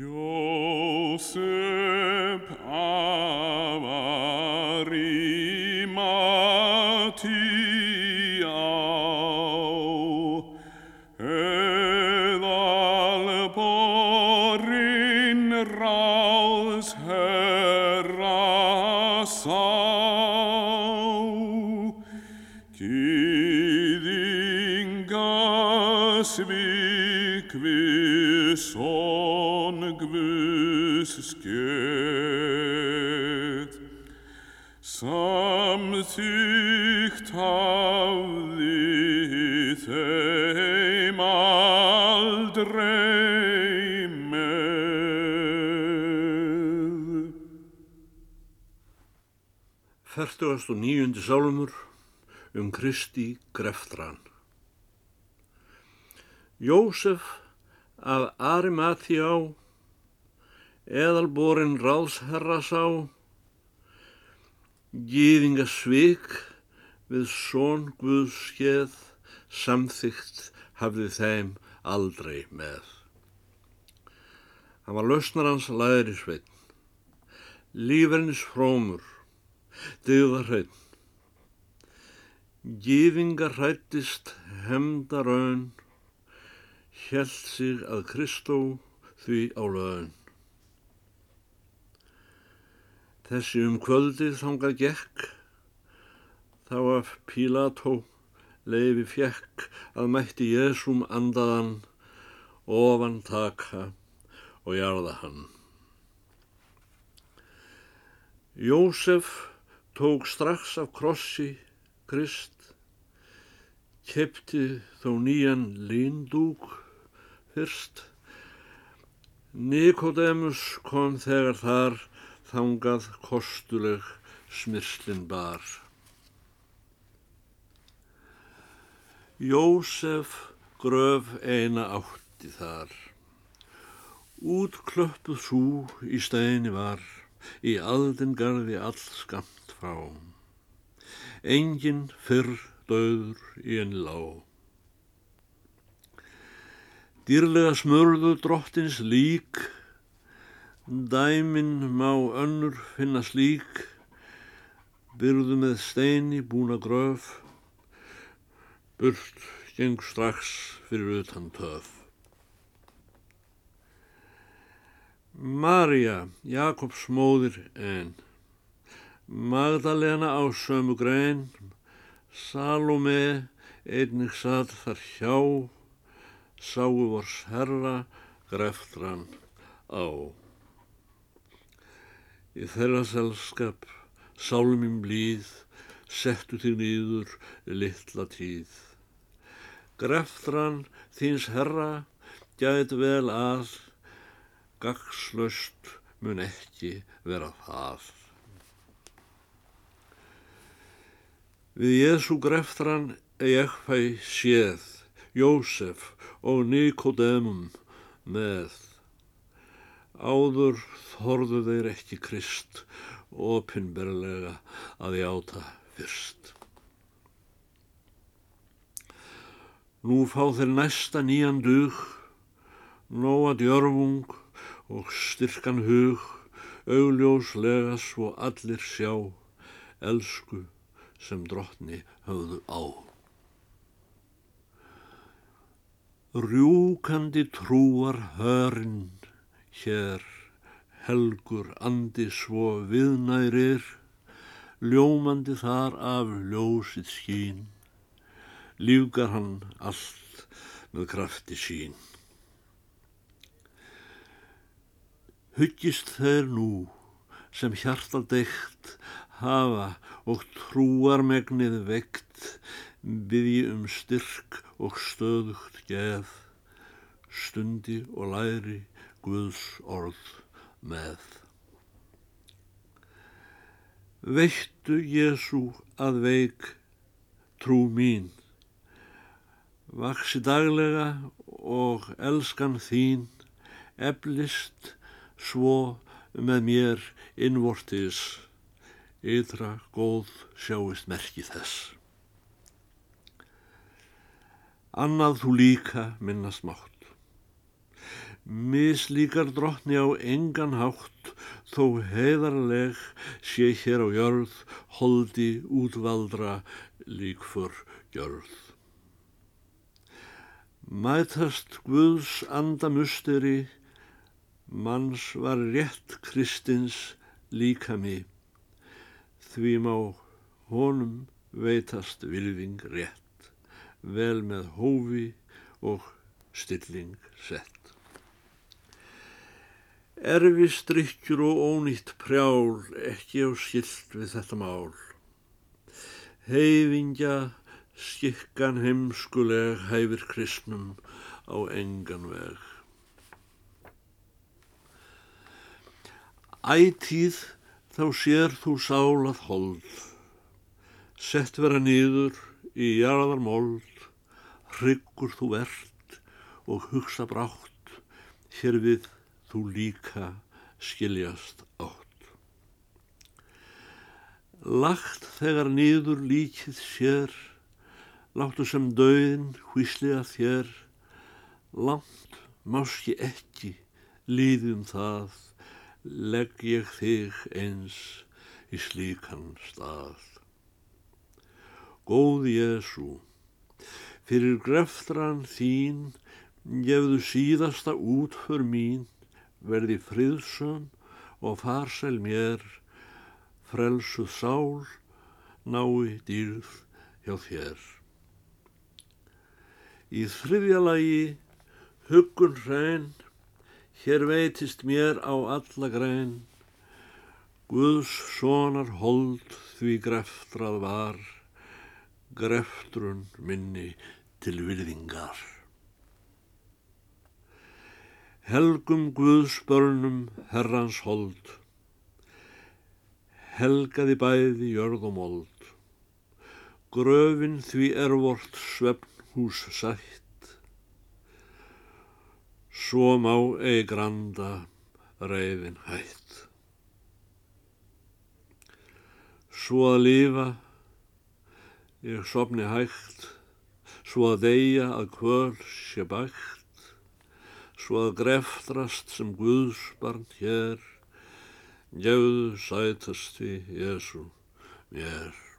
Jósef af Arimatíá eðalborinn ráðs Við son Guðs skeið Samþygt hafði þeim aldrei með. Fertugast og nýjundi sálumur um Kristi greftran. Jósef af Arimathjá, eðalborin ráðsherra sá, gýðinga svik við són Guðs skeð, samþygt hafði þeim aldrei með. Hann var lausnar hans læri sveitn, lífernis frómur, dyggðarhreitn, Gýðingar hrættist hemdaraun, hjælt sig að Kristó því á löðun. Þessi um kvöldið þangað gekk, þá af Pílató leifi fjekk að mætti Jésum andaðan, ofan taka og jarða hann. Jósef tók strax af krossi Krist, kepti þó nýjan lindúk fyrst. Nikodemus kom þegar þar þangað kostuleg smyrslin bar. Jósef gröf eina átti þar. Útklöppuð sú í steini var, í aldin garði all skamt frá. Engin fyrr döður í enn lág. Dýrlega smörðu drottins lík, dæmin má önnur finna slík, byrðu með steini búna gröf, burt geng strax fyrir utan töf. Marja, Jakobs móðir en, Magdalena á sömu grein, Salome einnig satt þar hjá, sáu vors herra greftran á. Í þeirra selskap, sálmim blíð, settu þig nýður litla tíð. Greftran þíns herra gæt vel að, gagslaust mun ekki vera það. Við Jésu greftran ég fæ séð, Jósef og Nikodemum með. Áður þorðu þeir ekki krist, opinberlega að játa fyrst. Nú fá þeir næsta nýjan dug, nóa djörfung og styrkan hug, augljóslega svo allir sjá, elsku sem drottni höfðu á. Rjúkandi trúar hörn hér helgur andi svo viðnærir, ljómandi þar af ljósið skín, lífgar hann allt með krafti sín. Huggist þeir nú sem hjartaldeikt hafa og trúarmegnið vekt, byði um styrk og stöðugt geð, stundi og læri Guðs orð með. Veittu Jésu að veik trú mín, vaksi daglega og elskan þín, eflist svo með mér innvortis, ytra góð sjáist merki þess. Annað þú líka minnast mátt. Mislíkar drottni á engan hátt, þó heiðarleg sé hér á jörð, holdi útvaldra líkfur gjörð. Mætast Guðs andamusteri, manns var rétt kristins líkami, því má honum veitast vilving rétt, vel með hófi og stilling sett. Erfi strikkjur og ónýtt prjál ekki á skilt við þetta mál. Heiðingja skikkan heimskuleg hæfir kristnum á engan veg. Ætíð þá sér þú sálað hold, sett vera nýður í jarðar mold, hryggur þú ert og hugsa brátt, hér við þú líka skiljast átt. Lagt þegar nýður líkið sér, láttu sem döðin hvíslega þér, langt máski ekki líðum það, legg ég þig eins í slíkan stað. Góð Jésu, fyrir greftran þín, gefðu síðasta út för mín, verði friðsön og farsæl mér, frelsuð sál, nái dýrð hjá þér. Í þriðja lagi, huggun hrein, hér veitist mér á alla grein, Guðs sonar hold því greftrað var, greftrun minni til virðingar. Helgum Guðsbörnum herrans hold, helgaði bæði jörð og mold, gröfin því er vort svefnhús sætt, svo má eigi granda reyðin hætt. Svo að lifa, ég sopni hægt, svo að deyja að kvöl sé bægt, svo að greftrast sem Guðsbarn hér, gefðu sætasti Jésu mér.